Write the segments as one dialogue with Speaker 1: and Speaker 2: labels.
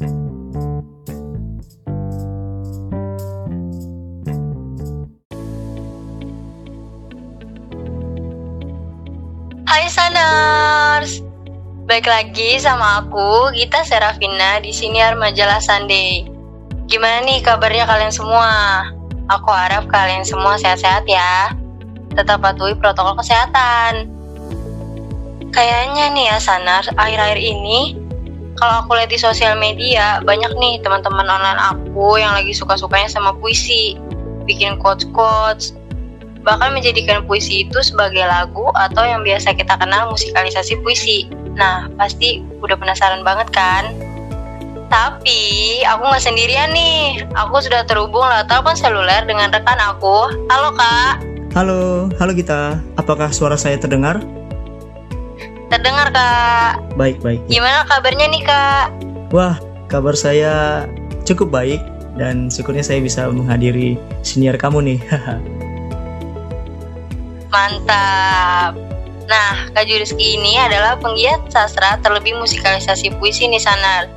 Speaker 1: Hai Sanars, balik lagi sama aku Gita Serafina di siniar majalah Sunday. Gimana nih kabarnya kalian semua? Aku harap kalian semua sehat-sehat ya. Tetap patuhi protokol kesehatan. Kayaknya nih ya Sanars, akhir-akhir ini kalau aku lihat di sosial media banyak nih teman-teman online aku yang lagi suka-sukanya sama puisi, bikin quotes-quotes, bahkan menjadikan puisi itu sebagai lagu atau yang biasa kita kenal musikalisasi puisi. Nah, pasti udah penasaran banget kan? Tapi aku nggak sendirian nih. Aku sudah terhubung lewat telepon seluler dengan rekan aku. Halo kak.
Speaker 2: Halo, halo Gita. Apakah suara saya terdengar?
Speaker 1: Terdengar kak.
Speaker 2: Baik, baik.
Speaker 1: Gimana kabarnya nih kak?
Speaker 2: Wah, kabar saya cukup baik dan syukurnya saya bisa menghadiri senior kamu nih.
Speaker 1: Mantap. Nah, Kak Juriski ini adalah penggiat sastra terlebih musikalisasi puisi nih Sanar.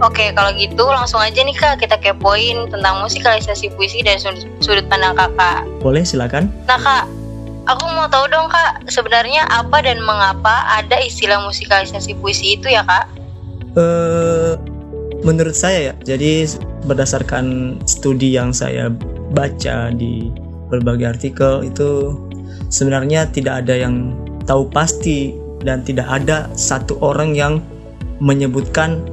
Speaker 1: Oke, kalau gitu langsung aja nih Kak kita kepoin tentang musikalisasi puisi dari sudut, sudut pandang Kakak.
Speaker 2: Boleh, silakan.
Speaker 1: Nah Kak, aku mau tahu dong Kak, sebenarnya apa dan mengapa ada istilah musikalisasi puisi itu ya Kak?
Speaker 2: Eh, menurut saya ya, jadi berdasarkan studi yang saya baca di berbagai artikel itu sebenarnya tidak ada yang tahu pasti dan tidak ada satu orang yang menyebutkan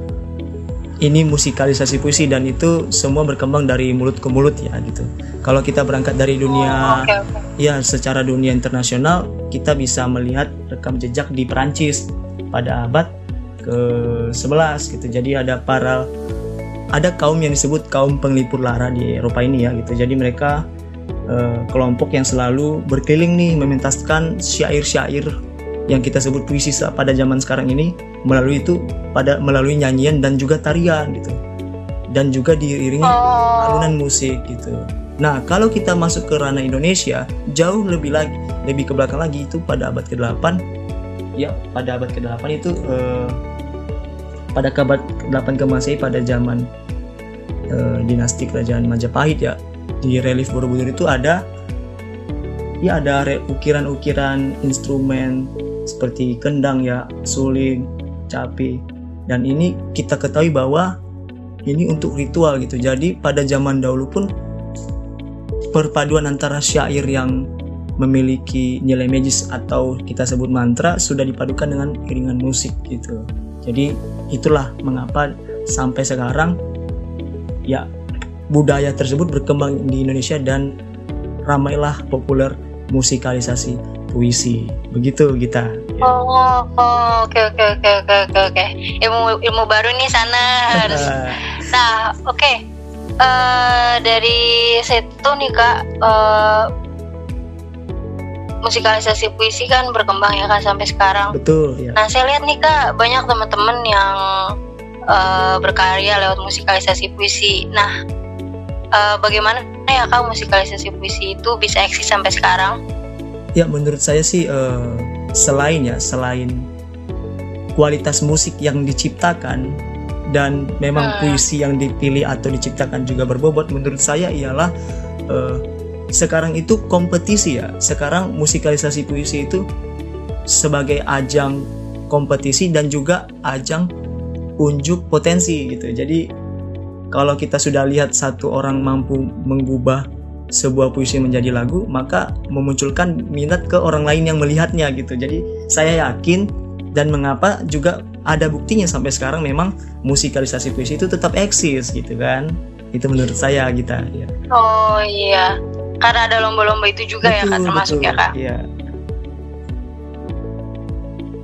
Speaker 2: ini musikalisasi puisi dan itu semua berkembang dari mulut ke mulut ya gitu. Kalau kita berangkat dari dunia
Speaker 1: Oh, oke, oke.
Speaker 2: ya secara dunia internasional kita bisa melihat rekam jejak di Perancis pada abad ke-11 gitu. Jadi ada para ada kaum yang disebut kaum penglipur lara di Eropa ini ya gitu. Jadi mereka eh, kelompok yang selalu berkeliling nih mementaskan syair-syair yang kita sebut puisi pada zaman sekarang ini melalui itu pada melalui nyanyian dan juga tarian gitu. Dan juga diiringi
Speaker 1: Oh,
Speaker 2: alunan musik gitu. Nah, kalau kita masuk ke ranah Indonesia, jauh lebih lagi, lebih ke belakang lagi itu pada abad ke-8. Ya, pada abad ke-8 itu eh, pada abad ke-8 ke Masehi pada zaman eh, dinasti kerajaan Majapahit ya. Di relief Borobudur itu ada ya ada ukiran-ukiran instrumen seperti kendang ya, suling, capi. Dan ini kita ketahui bahwa ini untuk ritual gitu. Jadi pada zaman dahulu pun perpaduan antara syair yang memiliki nilai magis atau kita sebut mantra sudah dipadukan dengan iringan musik gitu. Jadi itulah mengapa sampai sekarang ya budaya tersebut berkembang di Indonesia dan ramailah populer musikalisasi puisi. Begitu kita.
Speaker 1: Oh, oh, oke oke oke oke oke oke. Ilmu ilmu baru nih sana harus. Nah, oke. Eh, dari situ nih kak, eh, musikalisasi puisi kan berkembang ya kak sampai sekarang.
Speaker 2: Betul ya.
Speaker 1: Nah, saya lihat nih kak banyak teman-teman yang eh, berkarya lewat musikalisasi puisi. Nah, eh, bagaimana ya kak musikalisasi puisi itu bisa eksis sampai sekarang?
Speaker 2: Ya menurut saya sih eh, selain ya selain kualitas musik yang diciptakan dan memang
Speaker 1: Hmm.
Speaker 2: puisi yang dipilih atau diciptakan juga berbobot menurut saya ialah eh, sekarang itu kompetisi ya sekarang musikalisasi puisi itu sebagai ajang kompetisi dan juga ajang unjuk potensi gitu jadi kalau kita sudah lihat satu orang mampu mengubah sebuah puisi menjadi lagu, maka memunculkan minat ke orang lain yang melihatnya gitu. Jadi saya yakin dan mengapa juga ada buktinya sampai sekarang memang musikalisasi puisi itu tetap eksis gitu kan. Itu menurut saya gitu ya.
Speaker 1: Oh iya, karena ada lomba-lomba itu juga ya kak termasuk ya kak.
Speaker 2: Iya.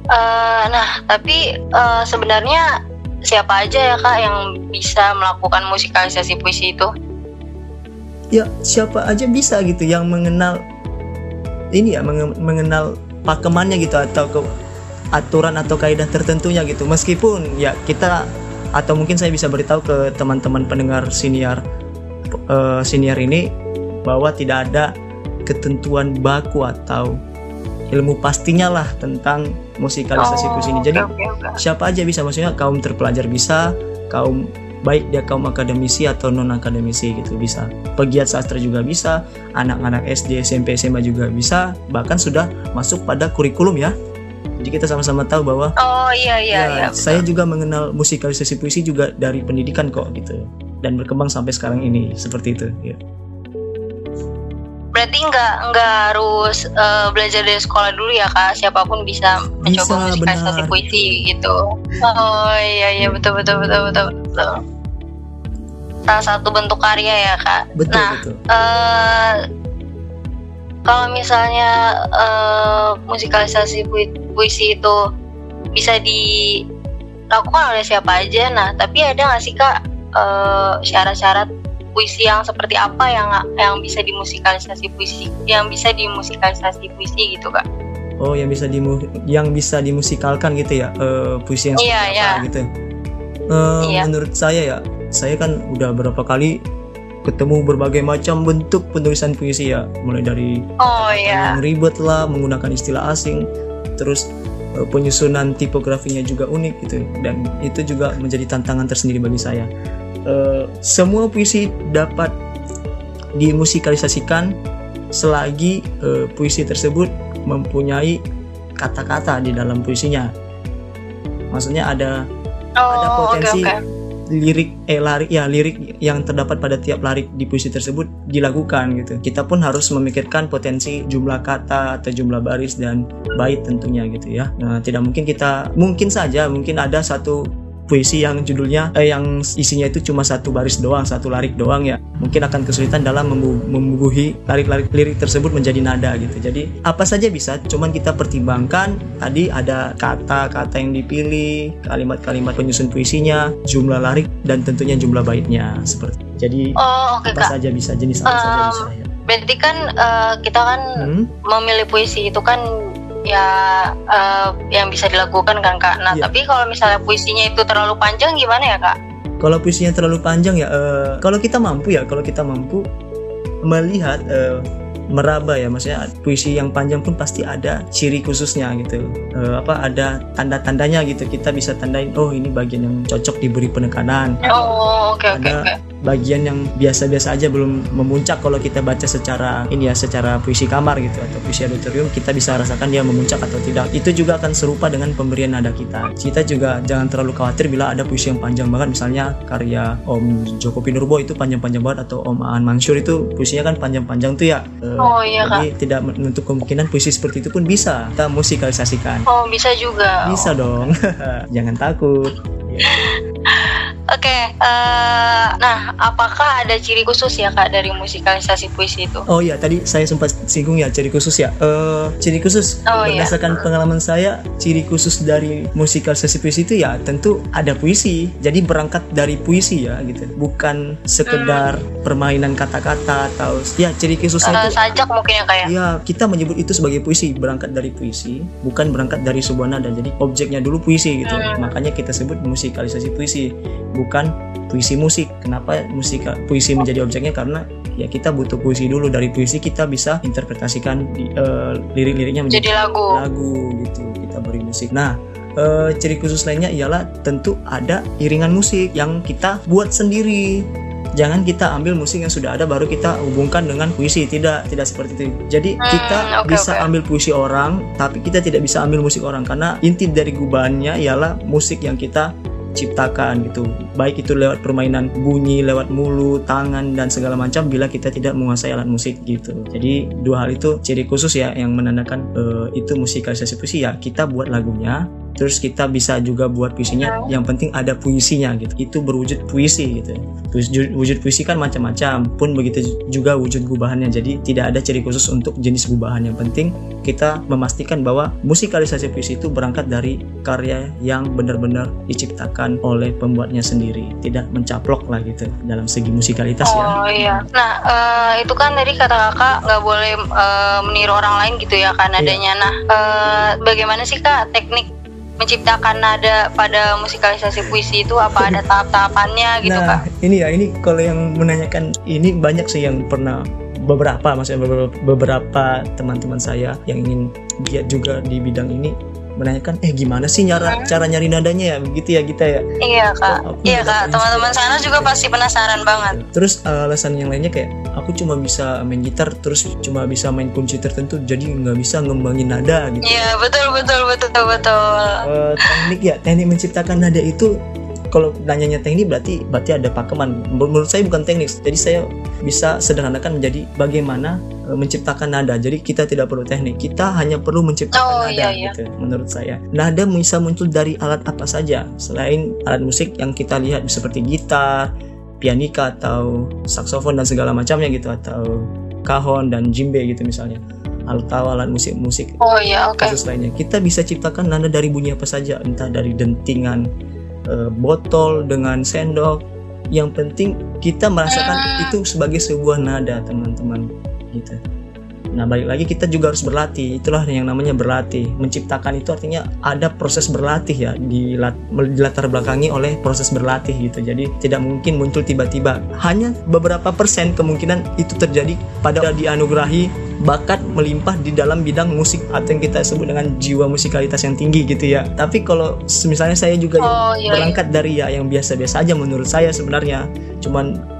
Speaker 1: Eh, nah, tapi eh, sebenarnya siapa aja ya kak yang bisa melakukan musikalisasi puisi itu?
Speaker 2: Ya, siapa aja bisa gitu yang mengenal ini ya menge- mengenal pakemannya gitu atau ke aturan atau kaidah tertentunya gitu. Meskipun ya kita atau mungkin saya bisa beritahu ke teman-teman pendengar senior eh, senior ini bahwa tidak ada ketentuan baku atau ilmu pastinya lah tentang musikalisasi puisi ini. Jadi
Speaker 1: oke, oke.
Speaker 2: siapa aja bisa maksudnya kaum terpelajar bisa kaum baik dia kaum akademisi atau non akademisi gitu bisa. Pegiat sastra juga bisa anak-anak SD SMP SMA juga bisa bahkan sudah masuk pada kurikulum ya. Jadi kita sama-sama tahu bahwa
Speaker 1: oh iya iya
Speaker 2: ya,
Speaker 1: iya.
Speaker 2: saya juga mengenal musikalisasi puisi juga dari pendidikan kok gitu. Dan berkembang sampai sekarang ini seperti itu ya.
Speaker 1: berarti nggak nggak harus uh, belajar dari sekolah dulu ya kak? Siapa pun bisa mencoba
Speaker 2: Bisa,
Speaker 1: musikalisasi
Speaker 2: benar.
Speaker 1: puisi gitu. Oh iya iya. Betul betul betul betul betul salah satu bentuk karya ya kak
Speaker 2: betul
Speaker 1: nah
Speaker 2: betul
Speaker 1: eh kalau misalnya eh, musikalisasi pui- puisi itu bisa dilakukan oleh siapa aja nah tapi ada nggak sih kak eh, syarat-syarat puisi yang seperti apa yang yang bisa dimusikalisasi puisi yang bisa dimusikalisasi puisi gitu kak
Speaker 2: oh yang bisa dimu yang bisa dimusikalkan gitu ya eh, puisi yang seperti
Speaker 1: Iya,
Speaker 2: apa
Speaker 1: iya.
Speaker 2: gitu Eh,
Speaker 1: Iya.
Speaker 2: menurut saya ya saya kan udah berapa kali ketemu berbagai macam bentuk penulisan puisi ya. Mulai dari
Speaker 1: oh iya.
Speaker 2: yang ribet lah menggunakan istilah asing terus eh, penyusunan tipografinya juga unik gitu. Dan itu juga menjadi tantangan tersendiri bagi saya. Eh, semua puisi dapat dimusikalisasikan selagi eh, puisi tersebut mempunyai kata-kata di dalam puisinya. Maksudnya ada ada
Speaker 1: oh oke
Speaker 2: potensi
Speaker 1: oke
Speaker 2: lirik eh lirik ya lirik yang terdapat pada tiap lirik di puisi tersebut dilakukan gitu. Kita pun harus memikirkan potensi jumlah kata atau jumlah baris dan bait tentunya gitu ya. Nah, tidak mungkin kita mungkin saja mungkin ada satu puisi yang judulnya eh, yang isinya itu cuma satu baris doang, satu lirik doang ya. Mungkin akan kesulitan dalam membu- membubuhi lirik-lirik lirik tersebut menjadi nada gitu. Jadi apa saja bisa, cuman kita pertimbangkan tadi ada kata-kata yang dipilih, kalimat-kalimat penyusun puisinya, jumlah lirik dan tentunya jumlah baitnya seperti. Jadi
Speaker 1: oh oke
Speaker 2: apa
Speaker 1: kak
Speaker 2: saja bisa, jenis apa saja
Speaker 1: Um,
Speaker 2: bisa ya.
Speaker 1: berarti kan eh, kita kan
Speaker 2: Hmm?
Speaker 1: memilih puisi itu kan ya eh, yang bisa dilakukan kan kak. Nah
Speaker 2: Iya.
Speaker 1: tapi kalau misalnya puisinya itu terlalu panjang gimana ya kak?
Speaker 2: Kalau puisinya terlalu panjang ya, eh, kalau kita mampu ya, kalau kita mampu melihat eh, meraba ya, maksudnya puisi yang panjang pun pasti ada ciri khususnya gitu. Eh, apa ada tanda-tandanya gitu. Kita bisa tandain, oh ini bagian yang cocok diberi penekanan.
Speaker 1: Oh oke oke
Speaker 2: Ada
Speaker 1: oke.
Speaker 2: Bagian yang biasa-biasa aja belum memuncak kalau kita baca secara ini ya secara puisi kamar gitu atau puisi auditorium kita bisa rasakan dia memuncak atau tidak. Itu juga akan serupa dengan pemberian nada kita. Kita juga jangan terlalu khawatir bila ada puisi yang panjang banget misalnya karya Om Joko Pinurbo itu panjang-panjang banget atau Om Aan Mansur itu puisinya kan panjang-panjang tuh ya. Eh,
Speaker 1: Oh iya kak.
Speaker 2: jadi tidak menutup kemungkinan puisi seperti itu pun bisa kita musikalisasikan.
Speaker 1: Oh bisa juga.
Speaker 2: bisa dong. Jangan takut. Ya.
Speaker 1: Oke. eh, nah apakah ada ciri khusus ya kak dari musikalisasi puisi itu?
Speaker 2: Oh iya, tadi saya sempat singgung ya ciri khusus ya. Eh ciri khusus
Speaker 1: Oh, iya.
Speaker 2: berdasarkan pengalaman saya, ciri khusus dari musikalisasi puisi itu ya tentu ada puisi. Jadi berangkat dari puisi ya gitu. Bukan sekedar permainan kata-kata atau ya ciri khususnya
Speaker 1: Eh,
Speaker 2: itu
Speaker 1: sajak mungkin ya kak ya?
Speaker 2: Ya, kita menyebut itu sebagai puisi, berangkat dari puisi, bukan berangkat dari sebuah nada. Jadi objeknya dulu puisi gitu.
Speaker 1: Hmm.
Speaker 2: Makanya kita sebut musikalisasi puisi, bukan puisi musik. Kenapa musik puisi menjadi objeknya? Karena ya kita butuh puisi dulu. Dari puisi kita bisa interpretasikan eh, lirik-liriknya menjadi
Speaker 1: Jadi lagu.
Speaker 2: lagu gitu. Kita beri musik. Nah, eh, ciri khusus lainnya ialah tentu ada iringan musik yang kita buat sendiri. Jangan kita ambil musik yang sudah ada baru kita hubungkan dengan puisi. Tidak, tidak seperti itu. Jadi
Speaker 1: Hmm,
Speaker 2: kita
Speaker 1: oke,
Speaker 2: bisa
Speaker 1: oke.
Speaker 2: ambil puisi orang, tapi kita tidak bisa ambil musik orang karena inti dari gubahannya ialah musik yang kita ciptakan gitu. Baik itu lewat permainan bunyi, lewat mulut, tangan dan segala macam bila kita tidak menguasai alat musik gitu. Jadi dua hal itu ciri khusus ya yang menandakan eh, itu musikalisasi puisi ya. Kita buat lagunya, terus kita bisa juga buat puisinya. Yang penting ada puisinya gitu. Itu berwujud puisi gitu. Wujud, wujud puisi kan macam-macam. Pun begitu juga wujud gubahannya. Jadi tidak ada ciri khusus untuk jenis gubahan. Yang penting kita memastikan bahwa musikalisasi puisi itu berangkat dari karya yang benar-benar diciptakan oleh pembuatnya sendiri tidak mencaplok lah gitu dalam segi musikalitas ya
Speaker 1: Oh iya. Nah eh, itu kan tadi kata kakak nggak boleh eh, meniru orang lain gitu ya kan
Speaker 2: Iya.
Speaker 1: nadanya. Nah eh, bagaimana sih kak teknik menciptakan nada pada musikalisasi puisi itu apa ada tahap-tahapannya gitu
Speaker 2: nah
Speaker 1: kak?
Speaker 2: ini ya ini kalau yang menanyakan ini banyak sih yang pernah beberapa maksudnya beberapa, teman-teman saya yang ingin giat juga di bidang ini menanyakan eh gimana sih cara
Speaker 1: Hmm.
Speaker 2: cara nyari nadanya ya begitu ya kita ya
Speaker 1: Iya kak,
Speaker 2: Oh,
Speaker 1: iya kak. Teman-teman sana juga pasti penasaran banget.
Speaker 2: terus uh, alasan yang lainnya kayak aku cuma bisa main gitar terus cuma bisa main kunci tertentu jadi nggak bisa ngembangin nada gitu
Speaker 1: Iya betul betul betul betul.
Speaker 2: Eh, teknik ya teknik menciptakan nada itu kalau nanyanya teknik berarti berarti ada pakeman menurut saya bukan teknik jadi saya bisa sederhanakan menjadi bagaimana eh, menciptakan nada jadi kita tidak perlu teknik kita hanya perlu
Speaker 1: Oh,
Speaker 2: menciptakan nada
Speaker 1: iya, iya.
Speaker 2: gitu menurut saya nada bisa muncul dari alat apa saja selain alat musik yang kita lihat seperti gitar pianika atau saksofon dan segala macamnya gitu atau kahon dan jimbe gitu misalnya atau alat musik-musik
Speaker 1: Oh iya oke.
Speaker 2: kasus lainnya. Kita bisa ciptakan nada dari bunyi apa saja, entah dari dentingan eh, botol dengan sendok. Yang penting kita merasakan
Speaker 1: Hmm.
Speaker 2: itu sebagai sebuah nada, teman-teman. Gitu. Nah, balik lagi kita juga harus berlatih. Itulah yang namanya berlatih. Menciptakan itu artinya ada proses berlatih ya, dilat- dilatar belakangi oleh proses berlatih gitu. Jadi tidak mungkin muncul tiba-tiba. Hanya beberapa persen kemungkinan itu terjadi pada dianugerahi bakat melimpah di dalam bidang musik atau yang kita sebut dengan jiwa musikalitas yang tinggi gitu ya. Tapi kalau misalnya saya juga
Speaker 1: Oh iya. iya.
Speaker 2: berangkat dari ya yang biasa-biasa aja menurut saya sebenarnya cuman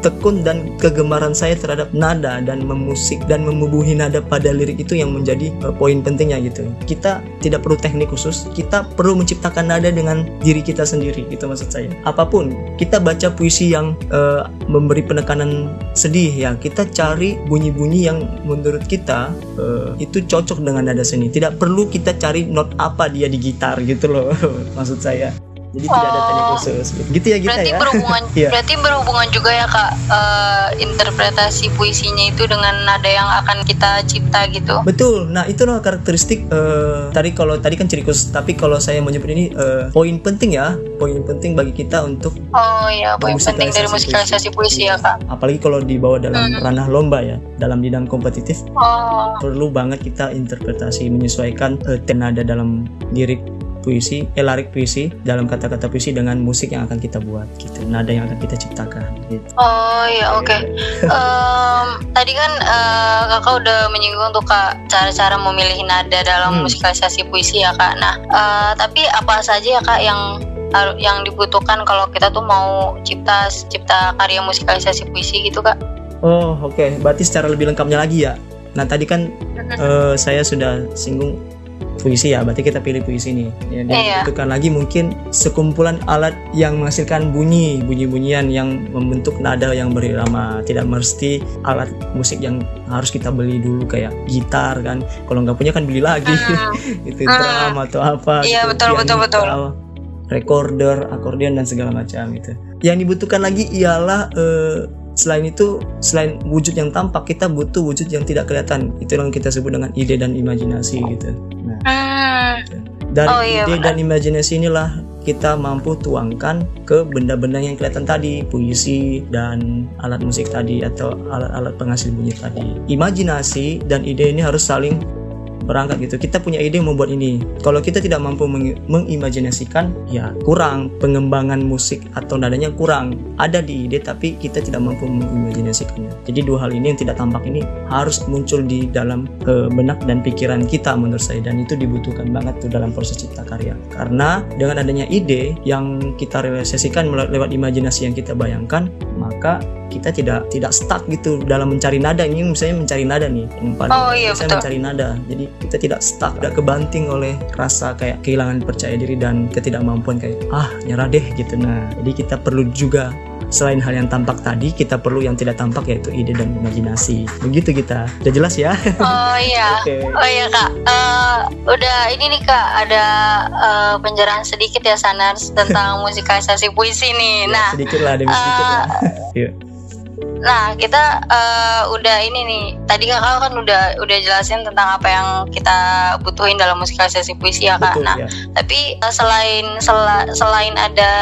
Speaker 2: tekun dan kegemaran saya terhadap nada dan memusik dan membubuhi nada pada lirik itu yang menjadi eh, poin pentingnya gitu. Kita tidak perlu teknik khusus kita perlu menciptakan nada dengan diri kita sendiri gitu maksud saya. Apa pun kita baca puisi yang eh, memberi penekanan sedih ya kita cari bunyi-bunyi yang menurut kita eh, itu cocok dengan nada seni. Tidak perlu kita cari not apa dia di gitar gitu loh maksud saya jadi tidak ada teknik
Speaker 1: Oh.
Speaker 2: khusus gitu ya kita
Speaker 1: Berarti
Speaker 2: ya
Speaker 1: berhubungan,
Speaker 2: Iya.
Speaker 1: berarti berhubungan juga ya kak eh, interpretasi puisinya itu dengan nada yang akan kita cipta gitu.
Speaker 2: Betul. Nah, itulah karakteristik eh, tadi kalau tadi kan ciri khusus, tapi kalau saya menyebut ini eh, poin penting ya, poin penting bagi kita untuk
Speaker 1: Oh iya, poin penting dari musikalisasi puisi ya kak.
Speaker 2: apalagi kalau dibawa dalam
Speaker 1: Hmm.
Speaker 2: ranah lomba ya, dalam bidang kompetitif
Speaker 1: Oh,
Speaker 2: perlu banget kita interpretasi menyesuaikan eh, tenada dalam lirik puisi, eh larik puisi dalam kata-kata puisi dengan musik yang akan kita buat gitu, nada yang akan kita ciptakan gitu.
Speaker 1: oh iya oke. Em, tadi kan eh, kakak udah menyinggung tuh kak cara-cara memilih nada dalam
Speaker 2: Hmm.
Speaker 1: musikalisasi puisi ya kak. Nah, eh, tapi apa saja ya kak yang yang dibutuhkan kalau kita tuh mau cipta cipta karya musikalisasi puisi gitu kak?
Speaker 2: Oh, oke. Berarti secara lebih lengkapnya lagi ya. Nah, tadi kan eh, saya sudah singgung puisi ya, berarti kita pilih puisi nih. Ya, dan
Speaker 1: Iya.
Speaker 2: dibutuhkan lagi mungkin sekumpulan alat yang menghasilkan bunyi, bunyi-bunyian yang membentuk nada yang berirama. Tidak mesti alat musik yang harus kita beli dulu kayak gitar kan. Kalau nggak punya kan beli lagi.
Speaker 1: Hmm.
Speaker 2: itu
Speaker 1: Hmm.
Speaker 2: drum atau apa
Speaker 1: Iya,
Speaker 2: gitu,
Speaker 1: betul, betul, betul.
Speaker 2: recorder, akordeon dan segala macam itu. Yang dibutuhkan lagi ialah eh, selain itu selain wujud yang tampak kita butuh wujud yang tidak kelihatan. Itu yang kita sebut dengan ide dan imajinasi gitu. Nah,
Speaker 1: Hmm.
Speaker 2: dari
Speaker 1: Oh, iya,
Speaker 2: ide
Speaker 1: benar.
Speaker 2: dan imajinasi inilah kita mampu tuangkan ke benda-benda yang kelihatan tadi, puisi dan alat musik tadi atau alat-alat penghasil bunyi tadi. Imajinasi dan ide ini harus saling berangkat gitu. Kita punya ide mau buat ini. Kalau kita tidak mampu meng- mengimajinasikan, ya kurang pengembangan musik atau nadanya kurang. Ada di ide tapi kita tidak mampu mengimajinasikannya. Jadi dua hal ini yang tidak tampak ini harus muncul di dalam eh, benak dan pikiran kita menurut saya dan itu dibutuhkan banget tuh dalam proses cipta karya. Karena dengan adanya ide yang kita realisasikan lewat imajinasi yang kita bayangkan, maka kita tidak tidak stuck gitu dalam mencari nada ini misalnya mencari nada nih yang paling
Speaker 1: Oh, iya,
Speaker 2: saya
Speaker 1: betul.
Speaker 2: mencari nada jadi kita tidak stuck tidak kebanting oleh rasa kayak kehilangan percaya diri dan ketidakmampuan kayak ah nyerah deh gitu nah jadi kita perlu juga selain hal yang tampak tadi kita perlu yang tidak tampak yaitu ide dan imajinasi begitu kita udah jelas ya
Speaker 1: Oh iya.
Speaker 2: Oke.
Speaker 1: Oh iya kak, Eh, udah ini nih kak ada eh, penjelasan sedikit ya Sanars tentang musikalisasi puisi nih. Nah,
Speaker 2: sedikit lah demi sedikit lah Yuk.
Speaker 1: Nah kita eh, udah ini nih. Tadi kakak kan udah udah jelasin tentang apa yang kita butuhin dalam musikalisasi puisi ya kak.
Speaker 2: betul
Speaker 1: Nah,
Speaker 2: ya
Speaker 1: tapi eh, selain sela- selain ada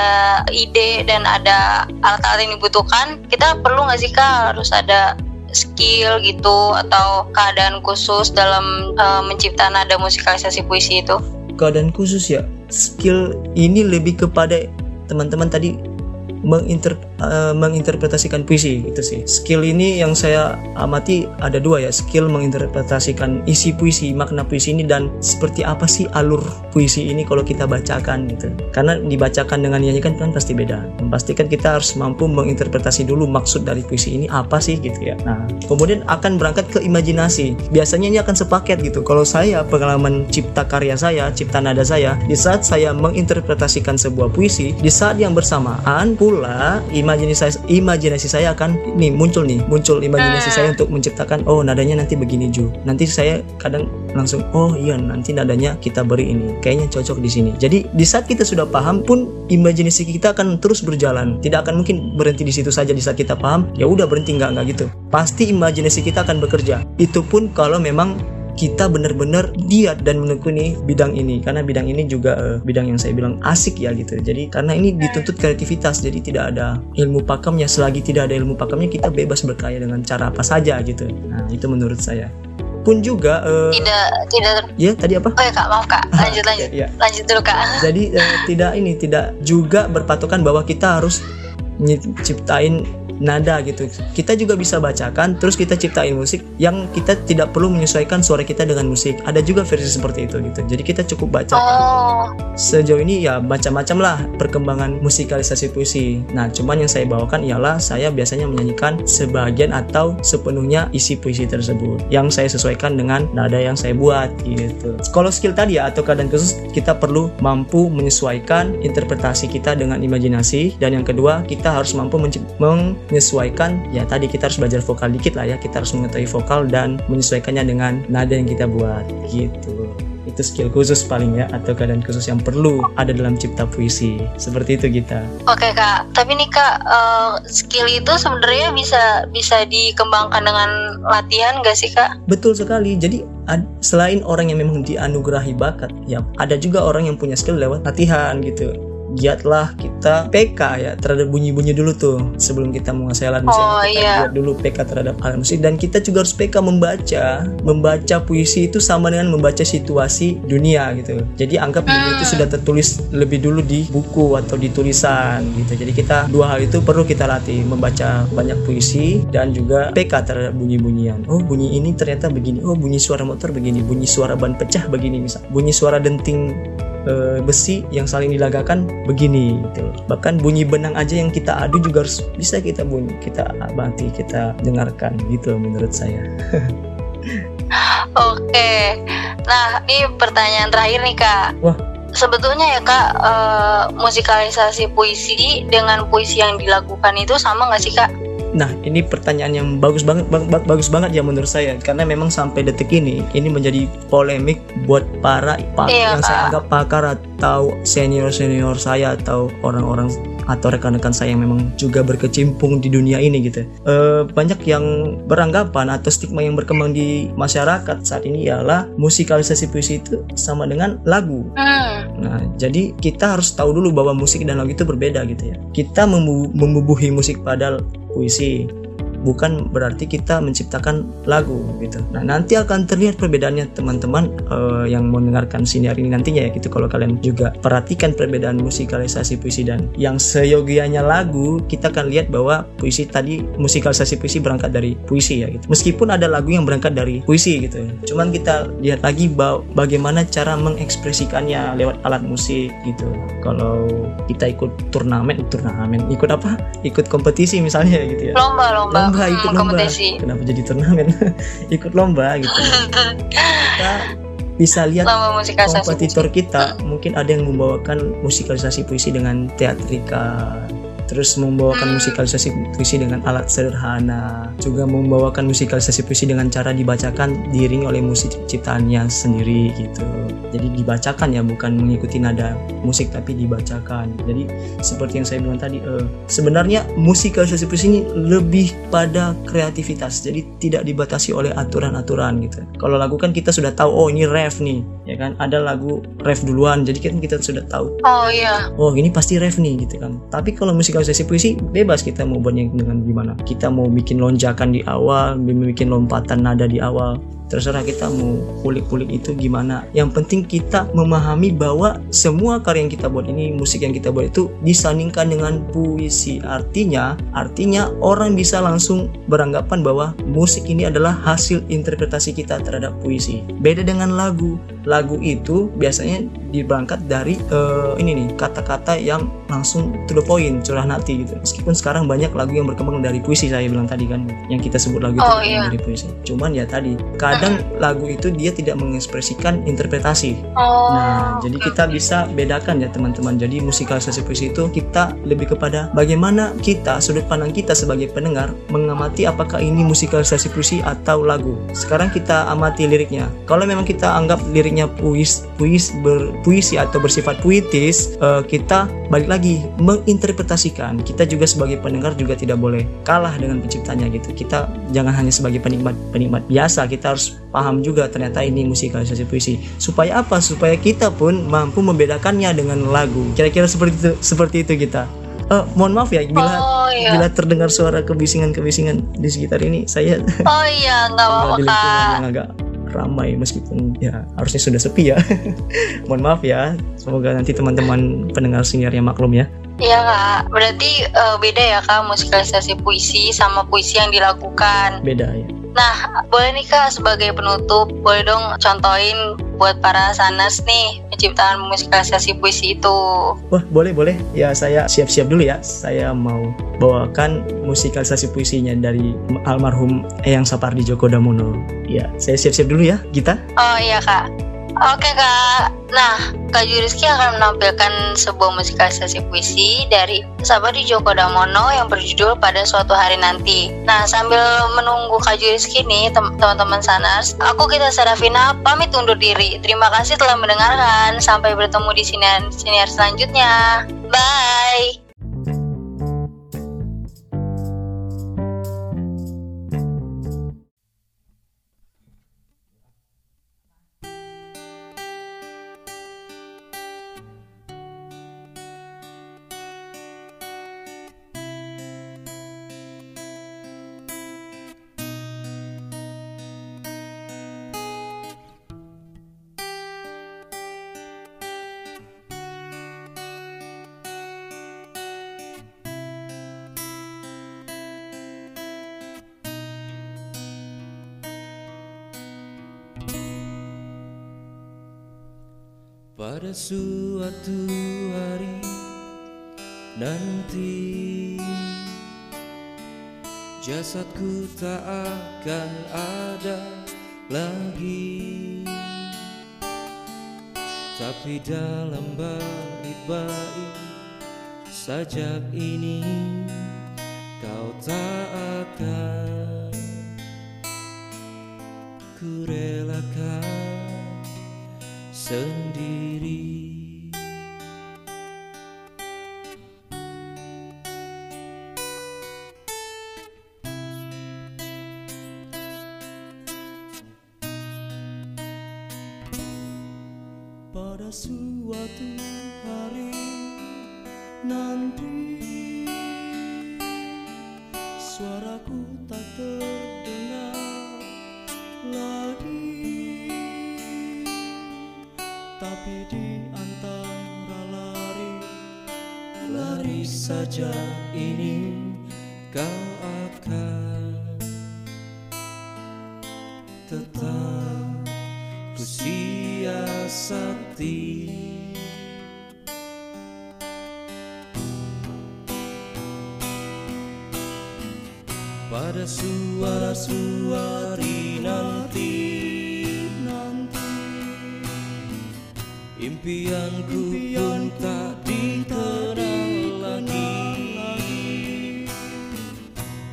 Speaker 1: ide dan ada alat-alat yang dibutuhkan, kita perlu nggak sih kak harus ada skill gitu atau keadaan khusus dalam eh, mencipta nada musikalisasi puisi itu?
Speaker 2: keadaan khusus ya skill ini lebih kepada teman-teman tadi menginter, uh, menginterpretasikan puisi itu sih. Skill ini yang saya amati ada dua ya skill menginterpretasikan isi puisi makna puisi ini dan seperti apa sih alur puisi ini kalau kita bacakan gitu. Karena dibacakan dengan nyanyikan kan pasti beda. Memastikan kita harus mampu menginterpretasi dulu maksud dari puisi ini apa sih gitu ya. Nah kemudian akan berangkat ke imajinasi. Biasanya ini akan sepaket gitu. Kalau saya pengalaman cipta karya saya cipta nada saya di saat saya menginterpretasikan sebuah puisi di saat yang bersamaan pula imajinasi imajinasi saya akan nih muncul nih muncul imajinasi saya untuk menciptakan oh nadanya nanti begini Ju. Nanti saya kadang langsung oh iya nanti nadanya kita beri ini. Kayaknya cocok di sini. Jadi di saat kita sudah paham pun imajinasi kita akan terus berjalan. Tidak akan mungkin berhenti di situ saja di saat kita paham ya udah berhenti nggak nggak gitu. Pasti imajinasi kita akan bekerja. Itu pun kalau memang kita benar-benar giat dan menekuni bidang ini. Karena bidang ini juga uh, bidang yang saya bilang asik ya gitu. Jadi karena ini dituntut kreativitas jadi tidak ada ilmu pakemnya selagi tidak ada ilmu pakemnya kita bebas berkarya dengan cara apa saja gitu. Nah itu menurut saya. Pun juga uh,
Speaker 1: tidak tidak
Speaker 2: ya tadi apa?
Speaker 1: Oh ya kak maaf kak. Lanjut lanjut. ya, ya. lanjut dulu kak.
Speaker 2: Jadi uh, tidak ini tidak juga berpatokan bahwa kita harus nyiptain nada gitu. Kita juga bisa bacakan terus kita ciptain musik yang kita tidak perlu menyesuaikan suara kita dengan musik. Ada juga versi seperti itu gitu. Jadi kita cukup baca. Oh. Sejauh ini ya macam-macam lah perkembangan musikalisasi puisi. Nah, cuman yang saya bawakan ialah saya biasanya menyanyikan sebagian atau sepenuhnya isi puisi tersebut yang saya sesuaikan dengan nada yang saya buat gitu. Kalau skill tadi ya atau keadaan khusus kita perlu mampu menyesuaikan interpretasi kita dengan imajinasi dan yang kedua kita harus mampu meng menyesuaikan ya tadi kita harus belajar vokal dikit lah ya kita harus mengetahui vokal dan menyesuaikannya dengan nada yang kita buat gitu. Itu skill khusus paling ya atau keadaan khusus yang perlu ada dalam cipta puisi. Seperti itu kita
Speaker 1: oke kak. Tapi nih kak uh, skill itu sebenarnya bisa bisa dikembangkan dengan latihan gak sih kak?
Speaker 2: Betul sekali. Jadi selain orang yang memang dianugerahi bakat ya ada juga orang yang punya skill lewat latihan gitu giatlah kita PK ya terhadap bunyi-bunyi dulu tuh sebelum kita menguasai alat musik oh, kita iya. buat dulu PK terhadap alat musik. Dan kita juga harus PK membaca. Membaca puisi itu sama dengan membaca situasi dunia gitu. Jadi anggap hmm. dunia itu sudah tertulis lebih dulu di buku atau di tulisan gitu. Jadi kita dua hal itu perlu kita latih. Membaca banyak puisi dan juga PK terhadap bunyi-bunyian. Oh bunyi ini ternyata begini. Oh bunyi suara motor begini. Bunyi suara ban pecah begini misal. Bunyi suara denting e, besi yang saling dilagakan begini gitu. Bahkan bunyi benang aja yang kita adu juga harus bisa kita bunyi, kita banti, kita dengarkan gitu menurut saya.
Speaker 1: Oke. Nah, ini pertanyaan terakhir nih, Kak.
Speaker 2: Wah,
Speaker 1: sebetulnya ya kak uh, musikalisasi puisi dengan puisi yang dilakukan itu sama nggak sih kak?
Speaker 2: Nah, ini pertanyaan yang bagus banget bag, bagus banget ya menurut saya karena memang sampai detik ini ini menjadi polemik buat para pakar iya, yang saya anggap pakar atau senior-senior saya atau orang-orang atau rekan-rekan saya yang memang juga berkecimpung di dunia ini gitu. E, banyak yang beranggapan atau stigma yang berkembang di masyarakat saat ini ialah musikalisasi puisi itu sama dengan lagu. Hmm. Nah, jadi kita harus tahu dulu bahwa musik dan lagu itu berbeda gitu ya. Kita membubuhi musik pada puisi bukan berarti kita menciptakan lagu gitu. Nah nanti akan terlihat perbedaannya teman-teman uh, yang mendengarkan siniar ini nantinya ya gitu kalau kalian juga perhatikan perbedaan musikalisasi puisi dan yang seyogianya lagu kita akan lihat bahwa puisi tadi musikalisasi puisi berangkat dari puisi ya gitu. Meskipun ada lagu yang berangkat dari puisi gitu ya. Cuman kita lihat lagi bagaimana cara mengekspresikannya lewat alat musik gitu. Kalau kita ikut turnamen, turnamen ikut apa? Ikut kompetisi misalnya gitu ya.
Speaker 1: Lomba lomba
Speaker 2: hmm, ikut lomba. kompetisi. kenapa jadi turnamen? Ikut lomba gitu. Kita bisa lihat kompetitor kita mungkin ada yang membawakan musikalisasi puisi dengan teatrika terus membawakan musikalisasi puisi dengan alat sederhana. Juga membawakan musikalisasi puisi dengan cara dibacakan diiringi oleh musik ciptaannya sendiri gitu. Jadi dibacakan ya bukan mengikuti nada musik tapi dibacakan. Jadi seperti yang saya bilang tadi uh, sebenarnya musikalisasi puisi ini lebih pada kreativitas. Jadi tidak dibatasi oleh aturan-aturan gitu. Kalau lagu kan kita sudah tahu oh ini ref nih ya kan? Ada lagu ref duluan jadi kan kita sudah tahu.
Speaker 1: Oh iya.
Speaker 2: Oh ini pasti ref nih gitu kan. Tapi kalau musik musikalisasi puisi bebas kita mau buatnya dengan gimana. Kita mau bikin lonjakan di awal bikin lompatan nada di awal terserah kita mau kulik-kulik itu gimana. Yang penting kita memahami bahwa semua karya yang kita buat ini musik yang kita buat itu disandingkan dengan puisi. Artinya artinya orang bisa langsung beranggapan bahwa musik ini adalah hasil interpretasi kita terhadap puisi. Beda dengan lagu. Lagu itu biasanya diberangkat dari uh, ini nih kata-kata yang langsung to the point curah hati gitu. Meskipun sekarang banyak lagu yang berkembang dari puisi saya bilang tadi kan yang kita sebut lagu
Speaker 1: oh,
Speaker 2: itu
Speaker 1: iya.
Speaker 2: dari puisi. Cuman ya tadi kadang lagu itu dia tidak mengekspresikan interpretasi.
Speaker 1: Oh.
Speaker 2: nah jadi kita bisa bedakan ya teman-teman. Jadi musikalisasi puisi itu kita lebih kepada bagaimana kita sudut pandang kita sebagai pendengar mengamati apakah ini musikalisasi puisi atau lagu. Sekarang kita amati liriknya. Kalau memang kita anggap liriknya puis puis berpuisi atau bersifat puitis uh, kita balik lagi menginterpretasikan. Kita juga sebagai pendengar juga tidak boleh kalah dengan penciptanya gitu. Kita jangan hanya sebagai penikmat penikmat biasa. Kita harus paham juga ternyata ini musikalisasi puisi supaya apa supaya kita pun mampu membedakannya dengan lagu kira-kira seperti itu seperti itu kita Uh, mohon maaf ya bila
Speaker 1: Oh, iya.
Speaker 2: bila terdengar suara kebisingan-kebisingan di sekitar ini saya
Speaker 1: Oh iya, nggak apa-apa
Speaker 2: agak ramai meskipun ya harusnya sudah sepi ya. Mohon maaf ya. Semoga nanti teman-teman pendengar seniornya maklum ya.
Speaker 1: Iya kak, berarti eh, beda ya kak musikalisasi puisi sama puisi yang dilakukan.
Speaker 2: Beda ya.
Speaker 1: Nah, boleh nih kak sebagai penutup, boleh dong contohin buat para sanas nih penciptaan musikalisasi puisi itu.
Speaker 2: Wah, boleh boleh. Ya saya siap-siap dulu ya. Saya mau bawakan musikalisasi puisinya dari almarhum Eyang Sapardi Djoko Damono. Ya, saya siap-siap dulu ya, Gita.
Speaker 1: Oh iya kak. Oke kak. Nah, Kak Juriski akan menampilkan sebuah musikalisasi puisi dari Sapardi Djoko Damono yang berjudul Pada Suatu Hari Nanti. Nah, sambil menunggu Kak Juriski nih, tem- teman-teman Sanars, aku kita Serafina pamit undur diri. Terima kasih telah mendengarkan. Sampai bertemu di siniar, siniar selanjutnya. Bye.
Speaker 3: Pada suatu hari nanti. Jasadku tak akan ada lagi. Tapi dalam bait-bait sajak ini Kau tak akan kurelakan sendiri hari nanti. Suaraku tak terdengar lagi. Tapi di antara lari Lari saja ini kau Hari nanti nanti. Impianku pun tak dikenal lagi.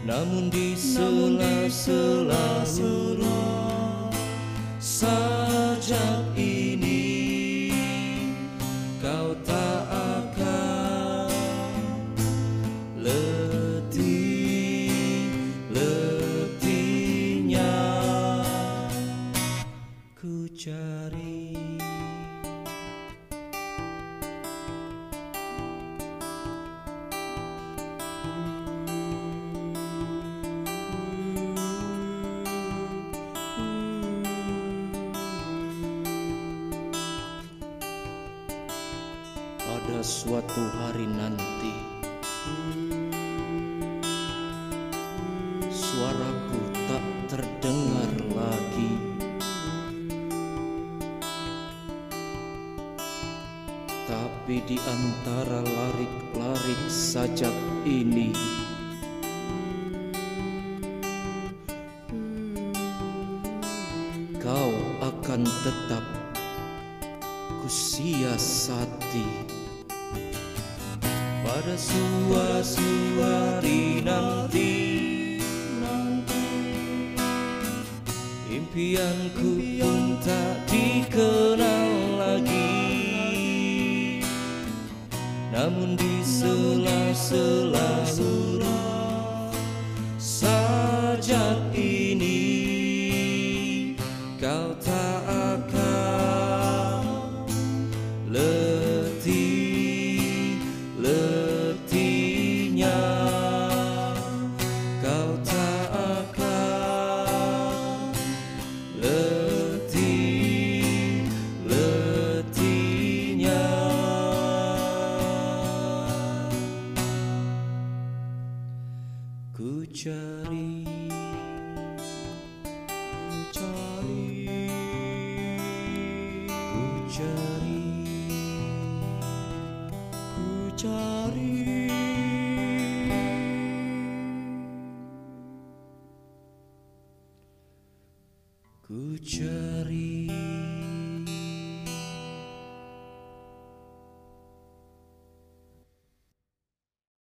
Speaker 3: Namun di sela-sela sajak ini berdiri di antara larik-larik sajak ini. Hmm. Kau akan tetap kusiasati pada suasuari nanti, nanti impianku.